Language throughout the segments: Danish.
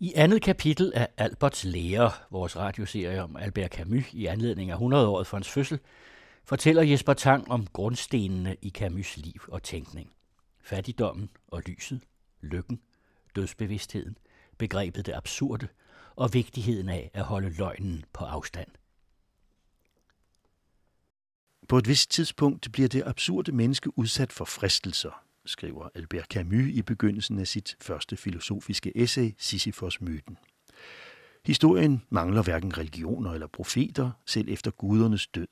I andet kapitel af Alberts lære, vores radioserie om Albert Camus i anledning af 100-året for hans fødsel, fortæller Jesper Tang om grundstenene i Camus' liv og tænkning. Fattigdommen og lyset, lykken, dødsbevidstheden, begrebet det absurde og vigtigheden af at holde løgnen på afstand. På et vist tidspunkt bliver det absurde menneske udsat for fristelser, skriver Albert Camus i begyndelsen af sit første filosofiske essay, Sisyfos-myten. Historien mangler hverken religioner eller profeter, selv efter gudernes død.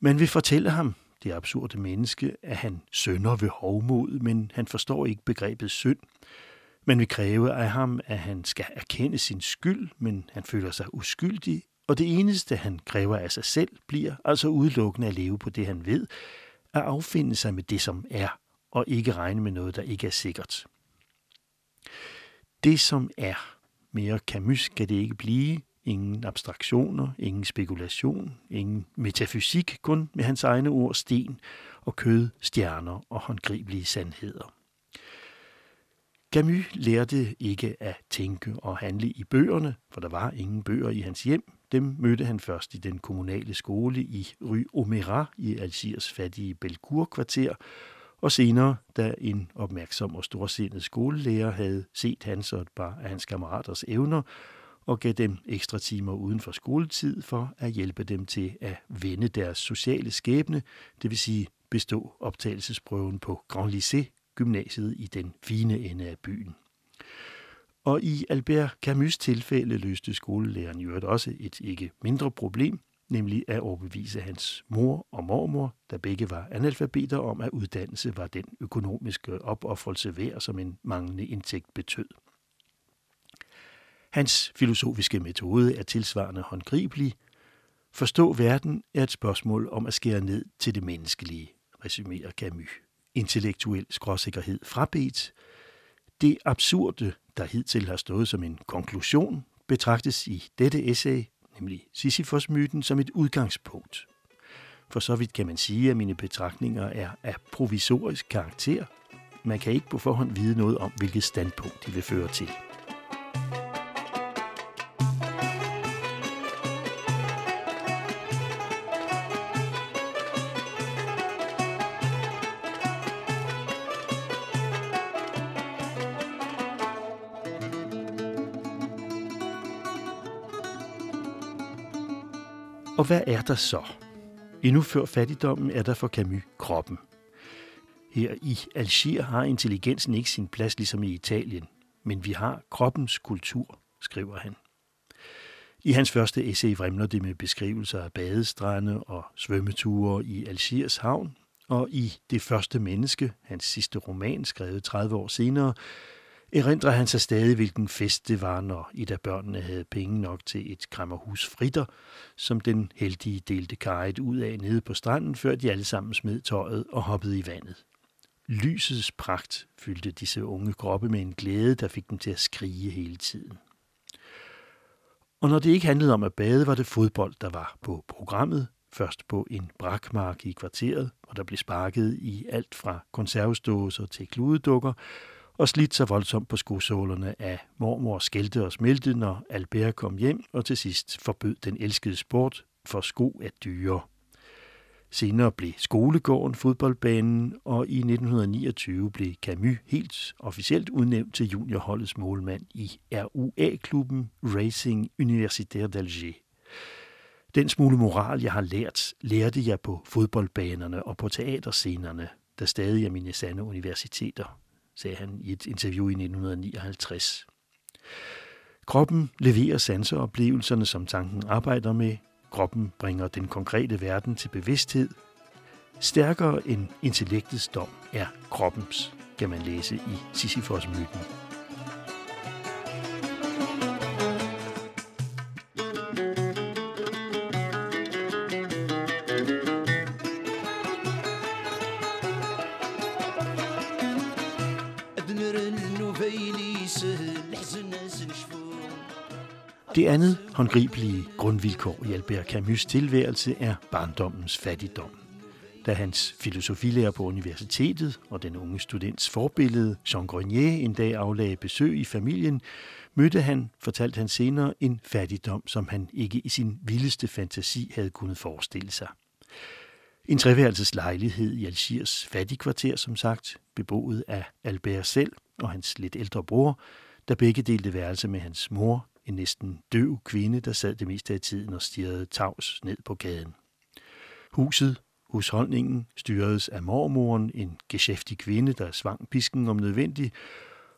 Man vil fortælle ham, det absurde menneske, at han sønder ved hovmod, men han forstår ikke begrebet synd. Man vil kræve af ham, at han skal erkende sin skyld, men han føler sig uskyldig, og det eneste, han kræver af sig selv, bliver altså udelukkende at leve på det, han ved, at affinde sig med det, som er, og ikke regne med noget, der ikke er sikkert. Det, som er, mere Camus kan det ikke blive, ingen abstraktioner, ingen spekulation, ingen metafysik, kun med hans egne ord sten og kød, stjerner og håndgribelige sandheder. Camus lærte ikke at tænke og handle i bøgerne, for der var ingen bøger i hans hjem. Dem mødte han først i den kommunale skole i Rue Omera i Algiers fattige Belcourt-kvarter, og senere, da en opmærksom og storsindet skolelærer havde set hans og et par af hans kammeraters evner, og gav dem ekstra timer uden for skoletid for at hjælpe dem til at vende deres sociale skæbne, det vil sige bestå optagelsesprøven på Grand Lycée, gymnasiet i den fine ende af byen. Og i Albert Camus' tilfælde løste skolelæreren i øvrigt også et ikke mindre problem, nemlig at overbevise hans mor og mormor, der begge var analfabeter, om at uddannelse var den økonomiske opoffrelse værd, som en manglende indtægt betød. Hans filosofiske metode er tilsvarende håndgribelig. Forstå verden er et spørgsmål om at skære ned til det menneskelige, resumerer Camus. Intellektuel skråsikkerhed frabedt. Det absurde, der hidtil har stået som en konklusion, betragtes i dette essay nemlig Sisyfos-myten, som et udgangspunkt. For så vidt kan man sige, at mine betragtninger er af provisorisk karakter. Man kan ikke på forhånd vide noget om, hvilket standpunkt de vil føre til. Og hvad er der så? Endnu før fattigdommen er der for Camus kroppen. Her i Algier har intelligensen ikke sin plads ligesom i Italien, men vi har kroppens kultur, skriver han. I hans første essay vrimler det med beskrivelser af badestrande og svømmeture i Algiers havn, og i Det første menneske, hans sidste roman, skrevet 30 år senere, erindrer han sig stadig, hvilken fest det var, når et af børnene havde penge nok til et krammerhus fritter, som den heldige delte karret ud af nede på stranden, før de alle sammen smed tøjet og hoppede i vandet. Lysets pragt fyldte disse unge kroppe med en glæde, der fik dem til at skrige hele tiden. Og når det ikke handlede om at bade, var det fodbold, der var på programmet. Først på en brakmark i kvarteret, hvor der blev sparket i alt fra konservesdåser til kludedukker, og slidt sig voldsomt på skosålerne af mormor skældte og smelte, når Albert kom hjem og til sidst forbød den elskede sport, for sko at dyre. Senere blev skolegården fodboldbanen, og i 1929 blev Camus helt officielt udnævnt til juniorholdets målmand i RUA-klubben Racing Universitaire d'Alger. Den smule moral, jeg har lært, lærte jeg på fodboldbanerne og på teaterscenerne, der stadig er mine sande universiteter sagde han i et interview i 1959. Kroppen leverer sanseoplevelserne, som tanken arbejder med. Kroppen bringer den konkrete verden til bevidsthed. Stærkere end intellektets dom er kroppens, kan man læse i Sisyfos-myten. Det andet håndgribelige grundvilkår i Albert Camus' tilværelse er barndommens fattigdom. Da hans filosofilærer på universitetet og den unge students forbillede, Jean Grenier, en dag aflagde besøg i familien, mødte han, fortalte han senere, en fattigdom, som han ikke i sin vildeste fantasi havde kunnet forestille sig. En treværelses lejlighed i Algiers fattigkvarter, som sagt, beboet af Albert selv og hans lidt ældre bror, der begge delte værelse med hans mor, en næsten døv kvinde, der sad det meste af tiden og stirrede tavs ned på gaden. Huset, husholdningen, styredes af mormoren, en geschæftig kvinde, der svang pisken om nødvendigt,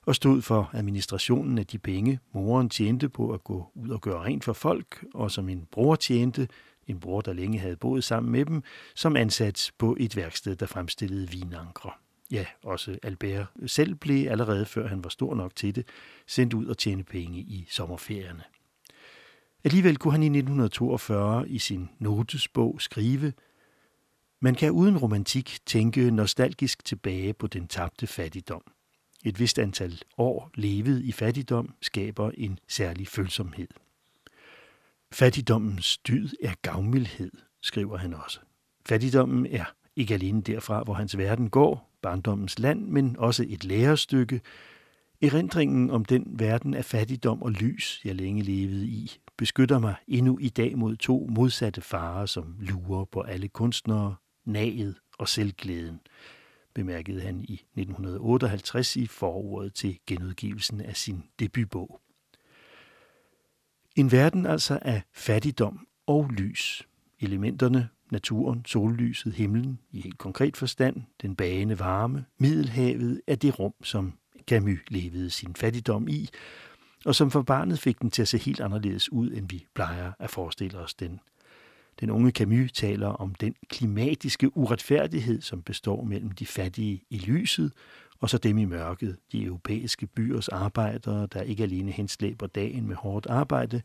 og stod for administrationen af de penge, moren tjente på at gå ud og gøre rent for folk, og som en bror tjente, en bror, der længe havde boet sammen med dem, som ansat på et værksted, der fremstillede vinankre. Ja, også Albert selv blev allerede før han var stor nok til det, sendt ud og tjene penge i sommerferierne. Alligevel kunne han i 1942 i sin notesbog skrive, man kan uden romantik tænke nostalgisk tilbage på den tabte fattigdom. Et vist antal år levet i fattigdom skaber en særlig følsomhed. Fattigdommens dyd er gavmildhed, skriver han også. Fattigdommen er ikke alene derfra, hvor hans verden går, barndommens land, men også et lærestykke. Erindringen om den verden af fattigdom og lys, jeg længe levede i, beskytter mig endnu i dag mod to modsatte farer, som lurer på alle kunstnere, naget og selvglæden, bemærkede han i 1958 i forordet til genudgivelsen af sin debutbog. En verden altså af fattigdom og lys. Elementerne, naturen, sollyset, himlen, i helt konkret forstand, den bagende varme, Middelhavet er det rum, som Camus levede sin fattigdom i, og som for barnet fik den til at se helt anderledes ud, end vi plejer at forestille os den. Den unge Camus taler om den klimatiske uretfærdighed, som består mellem de fattige i lyset og så dem i mørket, de europæiske byers arbejdere, der ikke alene henslæber dagen med hårdt arbejde,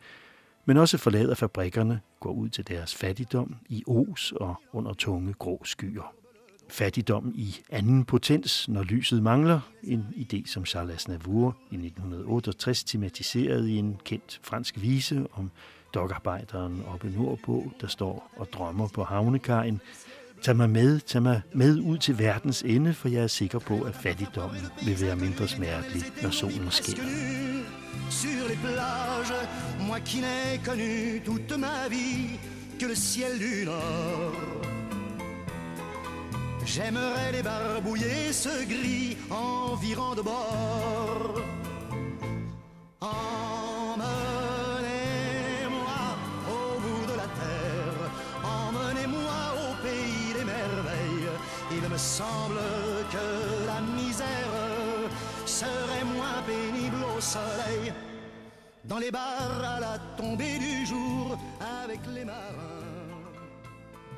men også forlader fabrikkerne, går ud til deres fattigdom i os og under tunge grå skyer. Fattigdom i anden potens, når lyset mangler, en idé som Charles Aznavour i 1968 tematiserede i en kendt fransk vise om dokarbejderen oppe nordpå, der står og drømmer på havnekajen, Tag mig med, tag mig med ud til verdens ende, for jeg er sikker på, at fattigdommen vil være mindre smertelig, når solen skinner. Sur les plages, moi qui n'ai connu toute ma vie que le ciel du nord. J'aimerais les barbouiller ce gris environ de bord. En soleil dans les bars à la tombée du jour avec les marins.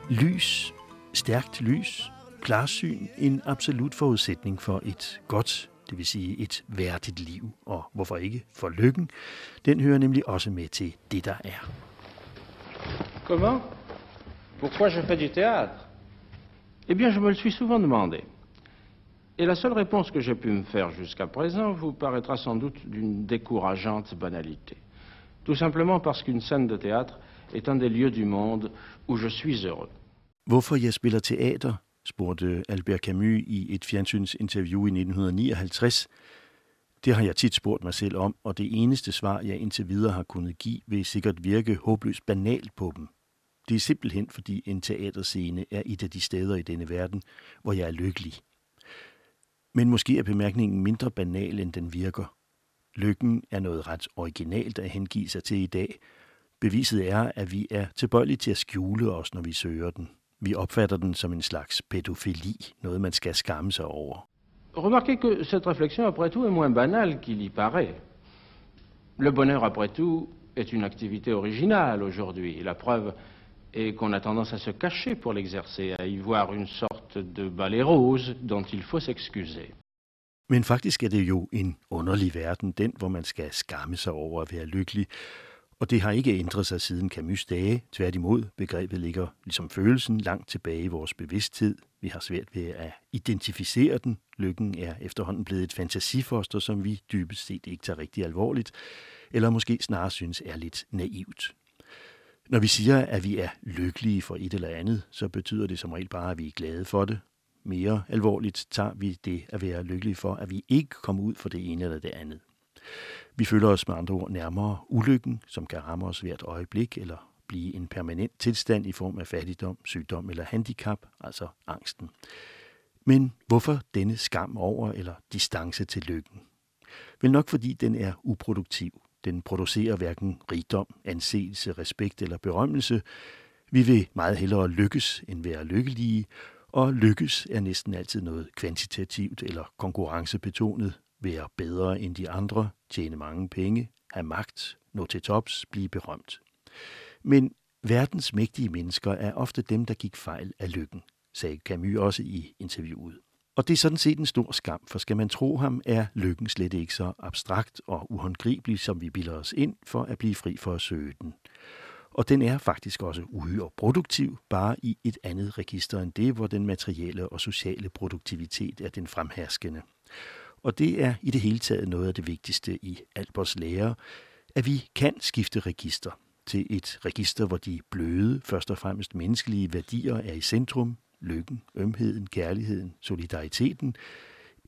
Lys, stærkt lys, klarsyn, en absolut forudsætning for et godt, det vil sige et værdigt liv, og hvorfor ikke for lykken, den hører nemlig også med til det, der er. Comment? Pourquoi je fais du théâtre? Eh bien, je me le suis souvent demandé. Et la seule réponse que j'ai pu me faire jusqu'à présent vous paraîtra sans doute d'une décourageante banalité. Tout simplement parce qu'une scène de théâtre est un des lieux du monde où je suis heureux. Hvorfor jeg spiller teater, spurgte Albert Camus i et fjernsynsinterview i 1959. Det har jeg tit spurgt mig selv om, og det eneste svar, jeg indtil videre har kunnet give, vil sikkert virke håbløst banalt på dem. Det er simpelthen, fordi en teaterscene er et af de steder i denne verden, hvor jeg er lykkelig. Men måske er bemærkningen mindre banal, end den virker. Lykken er noget ret originalt at hengive sig til i dag. Beviset er, at vi er tilbøjelige til at skjule os, når vi søger den. Vi opfatter den som en slags pædofili, noget man skal skamme sig over. Remarquez que cette réflexion, après tout, est moins banale qu'il y paraît. Le bonheur, après tout, est une activité originale aujourd'hui. La preuve, et qu'on a tendance à se cacher pour l'exercer, à y voir une sorte de balai rose dont il faut s'excuser. Men faktisk er det jo en underlig verden, den hvor man skal skamme sig over at være lykkelig. Og det har ikke ændret sig siden Camus' dage. Tværtimod, begrebet ligger ligesom følelsen langt tilbage i vores bevidsthed. Vi har svært ved at identificere den. Lykken er efterhånden blevet et fantasifoster, som vi dybest set ikke tager rigtig alvorligt, eller måske snarere synes er lidt naivt. Når vi siger, at vi er lykkelige for et eller andet, så betyder det som regel bare, at vi er glade for det. Mere alvorligt tager vi det at være lykkelige for, at vi ikke kommer ud for det ene eller det andet. Vi føler os med andre ord nærmere ulykken, som kan ramme os hvert øjeblik, eller blive en permanent tilstand i form af fattigdom, sygdom eller handicap, altså angsten. Men hvorfor denne skam over eller distance til lykken? Vel nok fordi den er uproduktiv. Den producerer hverken rigdom, anseelse, respekt eller berømmelse. Vi vil meget hellere lykkes end være lykkelige, og lykkes er næsten altid noget kvantitativt eller konkurrencebetonet. Være bedre end de andre, tjene mange penge, have magt, nå til tops, blive berømt. Men verdens mægtige mennesker er ofte dem, der gik fejl af lykken, sagde Camus også i interviewet. Og det er sådan set en stor skam, for skal man tro ham, er lykken slet ikke så abstrakt og uhåndgribelig, som vi bilder os ind for at blive fri for at søge den. Og den er faktisk også uhyre produktiv, bare i et andet register end det, hvor den materielle og sociale produktivitet er den fremherskende. Og det er i det hele taget noget af det vigtigste i Alberts lære, at vi kan skifte register til et register, hvor de bløde, først og fremmest menneskelige værdier er i centrum, lykken, ømheden, kærligheden, solidariteten.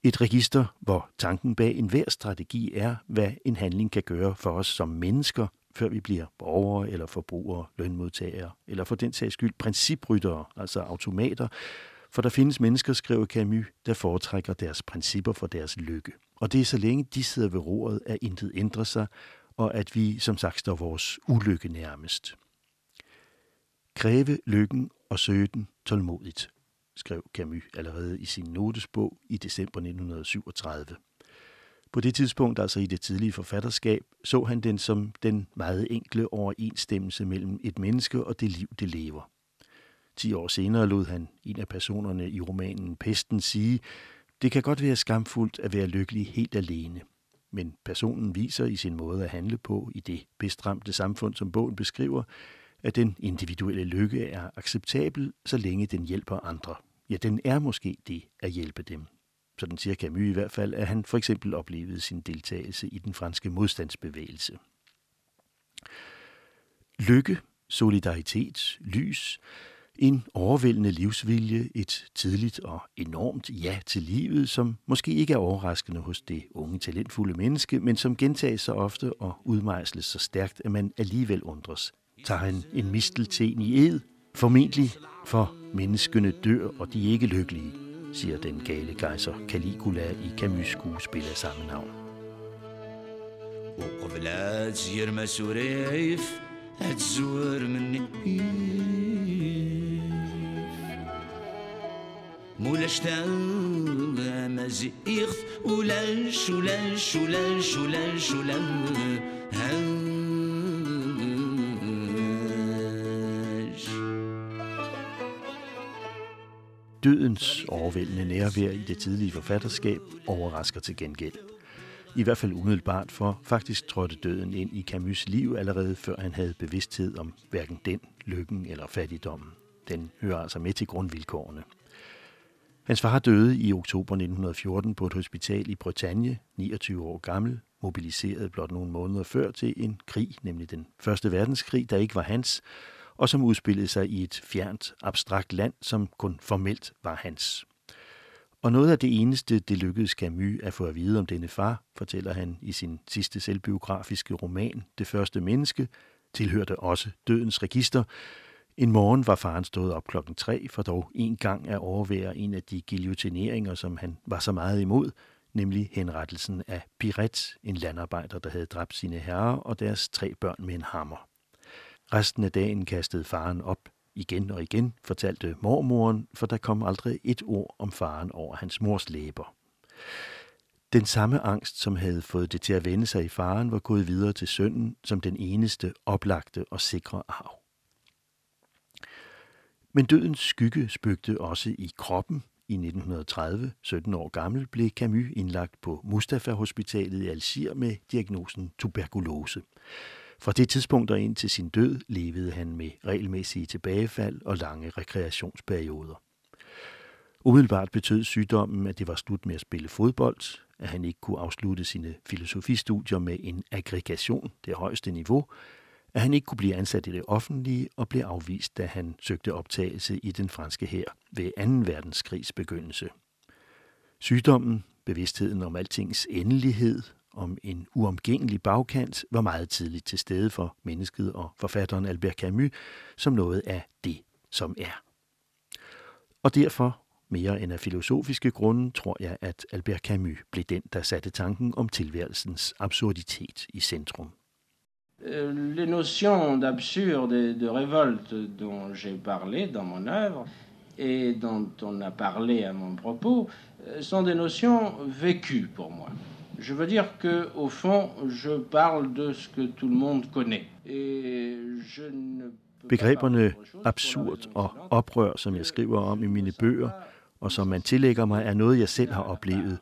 Et register, hvor tanken bag enhver strategi er, hvad en handling kan gøre for os som mennesker, før vi bliver borgere eller forbrugere, lønmodtagere, eller for den sags skyld principryttere, altså automater, for der findes mennesker, skriver Camus, der foretrækker deres principper for deres lykke. Og det er så længe de sidder ved roret, at intet ændrer sig, og at vi som sagt står vores ulykke nærmest. Kræve lykken og søge den tålmodigt, skrev Camus allerede i sin notesbog i december 1937. På det tidspunkt, altså i det tidlige forfatterskab, så han den som den meget enkle overensstemmelse mellem et menneske og det liv, det lever. Ti år senere lod han en af personerne i romanen Pesten sige, det kan godt være skamfuldt at være lykkelig helt alene, men personen viser i sin måde at handle på i det bestramte samfund, som bogen beskriver, at den individuelle lykke er acceptabel, så længe den hjælper andre. Ja, den er måske det at hjælpe dem. Sådan siger Camus i hvert fald, at han for eksempel oplevede sin deltagelse i den franske modstandsbevægelse. Lykke, solidaritet, lys, en overvældende livsvilje, et tidligt og enormt ja til livet, som måske ikke er overraskende hos det unge, talentfulde menneske, men som gentages så ofte og udmejsles så stærkt, at man alligevel undres Tager han en mistelten i ed? Formentlig, for menneskene dør, og de er ikke lykkelige, siger den gale gejser Caligula i Camus skuespil af samme navn. وقبلات يرمى سريف هتزور مني مولاش تاغ مزيخ ولاش ولاش ولاش ولاش ولاش Dødens overvældende nærvær i det tidlige forfatterskab overrasker til gengæld. I hvert fald umiddelbart, for faktisk trådte døden ind i Camus' liv allerede før han havde bevidsthed om hverken den, lykken eller fattigdommen. Den hører altså med til grundvilkårene. Hans far døde i oktober 1914 på et hospital i Bretagne, 29 år gammel, mobiliseret blot nogle måneder før til en krig, nemlig den første verdenskrig, der ikke var hans, og som udspillede sig i et fjernt, abstrakt land, som kun formelt var hans. Og noget af det eneste, det lykkedes Camus at få at vide om denne far, fortæller han i sin sidste selvbiografiske roman, Det første menneske, tilhørte også dødens register, en morgen var faren stået op klokken tre, for dog en gang at overvære en af de guillotineringer, som han var så meget imod, nemlig henrettelsen af Piret, en landarbejder, der havde dræbt sine herrer og deres tre børn med en hammer. Resten af dagen kastede faren op igen og igen, fortalte mormoren, for der kom aldrig et ord om faren over hans mors læber. Den samme angst, som havde fået det til at vende sig i faren, var gået videre til sønnen som den eneste oplagte og sikre arv. Men dødens skygge spøgte også i kroppen. I 1930, 17 år gammel, blev Camus indlagt på Mustafa Hospitalet i Algier med diagnosen tuberkulose. Fra det tidspunkt og ind til sin død levede han med regelmæssige tilbagefald og lange rekreationsperioder. Umiddelbart betød sygdommen, at det var slut med at spille fodbold, at han ikke kunne afslutte sine filosofistudier med en aggregation, det højeste niveau, at han ikke kunne blive ansat i det offentlige og blev afvist, da han søgte optagelse i den franske hær ved 2. verdenskrigs begyndelse. Sygdommen, bevidstheden om altings endelighed, om en uomgængelig bagkant, var meget tidligt til stede for mennesket og forfatteren Albert Camus som noget af det, som er. Og derfor, mere end af filosofiske grunde, tror jeg, at Albert Camus blev den, der satte tanken om tilværelsens absurditet i centrum. Euh, les notions d'absurde et de révolte dont j'ai parlé dans mon œuvre et dont on a parlé à mon propos euh, sont des notions vécues pour moi. Je veux dire que au fond, je parle de ce que tout le monde connaît. Et je ne Begreberne absurd og oprør, som jeg skriver om i mine bøger, og som man tillægger mig, er noget, jeg selv har oplevet.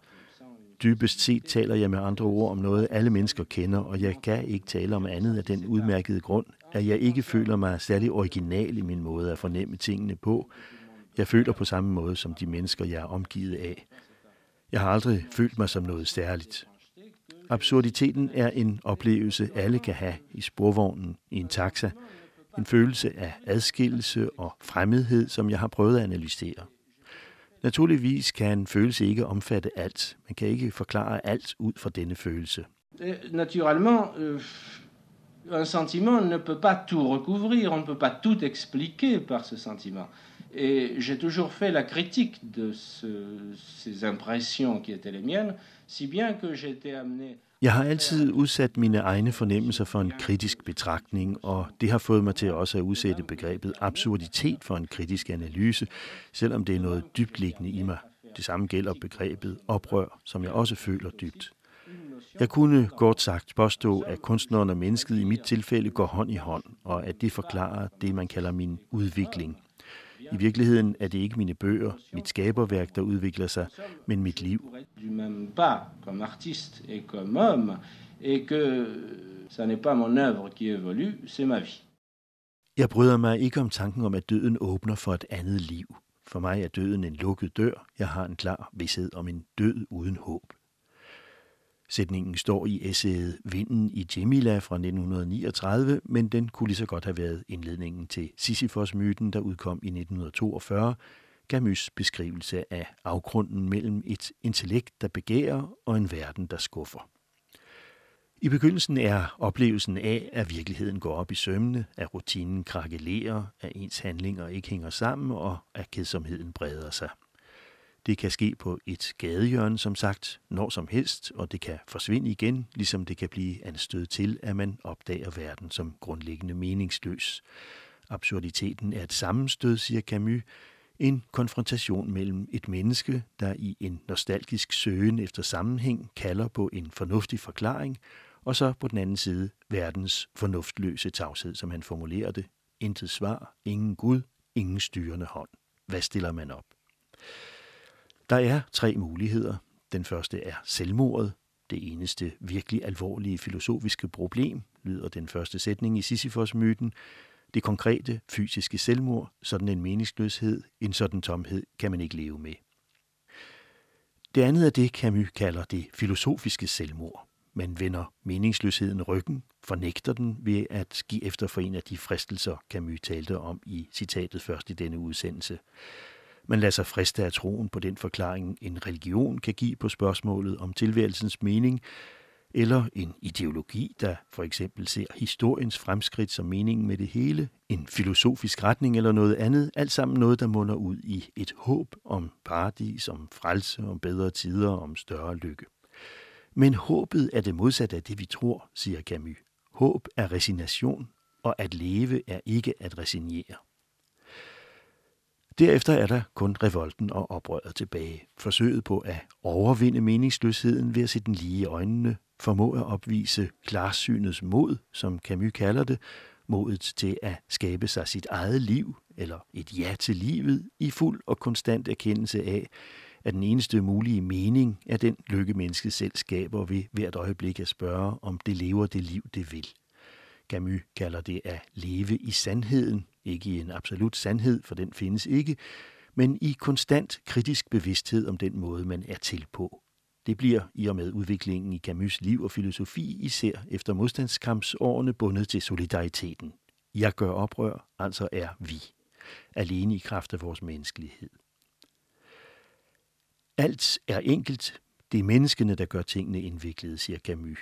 Dybest set taler jeg med andre ord om noget, alle mennesker kender, og jeg kan ikke tale om andet af den udmærkede grund, at jeg ikke føler mig særlig original i min måde at fornemme tingene på. Jeg føler på samme måde som de mennesker, jeg er omgivet af. Jeg har aldrig følt mig som noget særligt. Absurditeten er en oplevelse, alle kan have i sporvognen, i en taxa. En følelse af adskillelse og fremmedhed, som jeg har prøvet at analysere. Naturligvis kan en følelse ikke omfatte alt. Man kan ikke forklare alt ud fra denne følelse. Øh, naturellement, øh, un sentiment ne peut pas tout recouvrir, on ne peut pas tout expliquer par ce sentiment. Et j'ai toujours fait la critique de ce, ces impressions qui étaient les miennes, si bien que j'étais amené jeg har altid udsat mine egne fornemmelser for en kritisk betragtning, og det har fået mig til også at udsætte begrebet absurditet for en kritisk analyse, selvom det er noget dybt liggende i mig. Det samme gælder begrebet oprør, som jeg også føler dybt. Jeg kunne godt sagt påstå, at kunstneren og mennesket i mit tilfælde går hånd i hånd, og at det forklarer det, man kalder min udvikling. I virkeligheden er det ikke mine bøger, mit skaberværk, der udvikler sig, men mit liv. Jeg bryder mig ikke om tanken om, at døden åbner for et andet liv. For mig er døden en lukket dør. Jeg har en klar vidshed om en død uden håb. Sætningen står i essayet Vinden i Jemila fra 1939, men den kunne lige så godt have været indledningen til Sisyfos-myten, der udkom i 1942, Camus' beskrivelse af afgrunden mellem et intellekt, der begærer, og en verden, der skuffer. I begyndelsen er oplevelsen af, at virkeligheden går op i sømne, at rutinen krakelerer, at ens handlinger ikke hænger sammen, og at kedsomheden breder sig – det kan ske på et gadehjørne, som sagt, når som helst, og det kan forsvinde igen, ligesom det kan blive anstød til, at man opdager verden som grundlæggende meningsløs. Absurditeten er et sammenstød, siger Camus, en konfrontation mellem et menneske, der i en nostalgisk søgen efter sammenhæng kalder på en fornuftig forklaring, og så på den anden side verdens fornuftløse tavshed, som han formulerer det. Intet svar, ingen Gud, ingen styrende hånd. Hvad stiller man op? Der er tre muligheder. Den første er selvmordet. Det eneste virkelig alvorlige filosofiske problem, lyder den første sætning i Sisyfos-myten. Det konkrete fysiske selvmord, sådan en meningsløshed, en sådan tomhed kan man ikke leve med. Det andet er det, Camus kalder det filosofiske selvmord. Man vender meningsløsheden ryggen, fornægter den ved at give efter for en af de fristelser, Camus talte om i citatet først i denne udsendelse. Man lader sig friste af troen på den forklaring, en religion kan give på spørgsmålet om tilværelsens mening, eller en ideologi, der for eksempel ser historiens fremskridt som meningen med det hele, en filosofisk retning eller noget andet, alt sammen noget, der munder ud i et håb om paradis, om frelse, om bedre tider, om større lykke. Men håbet er det modsatte af det, vi tror, siger Camus. Håb er resignation, og at leve er ikke at resignere. Derefter er der kun revolten og oprøret tilbage. Forsøget på at overvinde meningsløsheden ved at se den lige i øjnene, formå at opvise klarsynets mod, som Camus kalder det, modet til at skabe sig sit eget liv, eller et ja til livet, i fuld og konstant erkendelse af, at den eneste mulige mening er den lykke, mennesket selv skaber ved hvert øjeblik at spørge, om det lever det liv, det vil. Camus kalder det at leve i sandheden, ikke i en absolut sandhed, for den findes ikke, men i konstant kritisk bevidsthed om den måde, man er til på. Det bliver i og med udviklingen i Camus' liv og filosofi, især efter modstandskampsårene bundet til solidariteten. Jeg gør oprør, altså er vi. Alene i kraft af vores menneskelighed. Alt er enkelt. Det er menneskene, der gør tingene indviklede, siger Camus.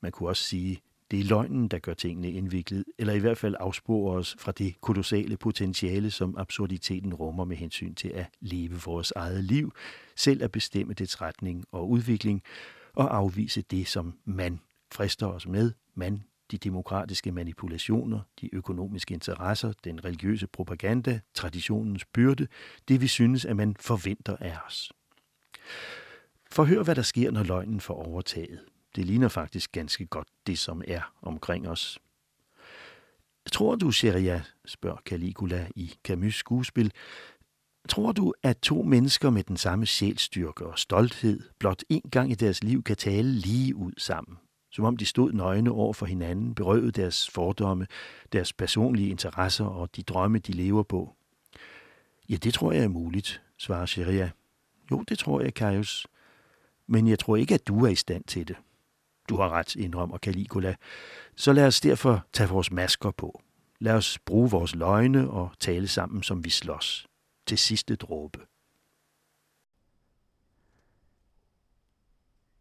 Man kunne også sige, det er løgnen, der gør tingene indviklet, eller i hvert fald afsporer os fra det kolossale potentiale, som absurditeten rummer med hensyn til at leve vores eget liv, selv at bestemme dets retning og udvikling, og afvise det, som man frister os med, man, de demokratiske manipulationer, de økonomiske interesser, den religiøse propaganda, traditionens byrde, det vi synes, at man forventer af os. Forhør, hvad der sker, når løgnen får overtaget. Det ligner faktisk ganske godt det, som er omkring os. Tror du, Sheria, spørger Caligula i Camus' skuespil, tror du, at to mennesker med den samme sjælstyrke og stolthed blot en gang i deres liv kan tale lige ud sammen? Som om de stod nøgne over for hinanden, berøvet deres fordomme, deres personlige interesser og de drømme, de lever på. Ja, det tror jeg er muligt, svarer Sheria. Jo, det tror jeg, Kajus. Men jeg tror ikke, at du er i stand til det. Du har ret, indrømmer Caligula. Så lad os derfor tage vores masker på. Lad os bruge vores løgne og tale sammen, som vi slås. Til sidste dråbe.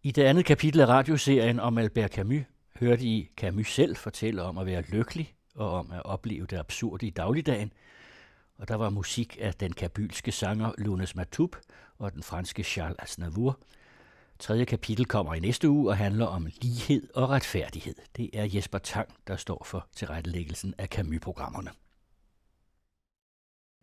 I det andet kapitel af radioserien om Albert Camus hørte I Camus selv fortælle om at være lykkelig og om at opleve det absurde i dagligdagen. Og der var musik af den kabylske sanger Lunes Matoub og den franske Charles Aznavour – Tredje kapitel kommer i næste uge og handler om lighed og retfærdighed. Det er Jesper Tang, der står for tilrettelæggelsen af Camus-programmerne.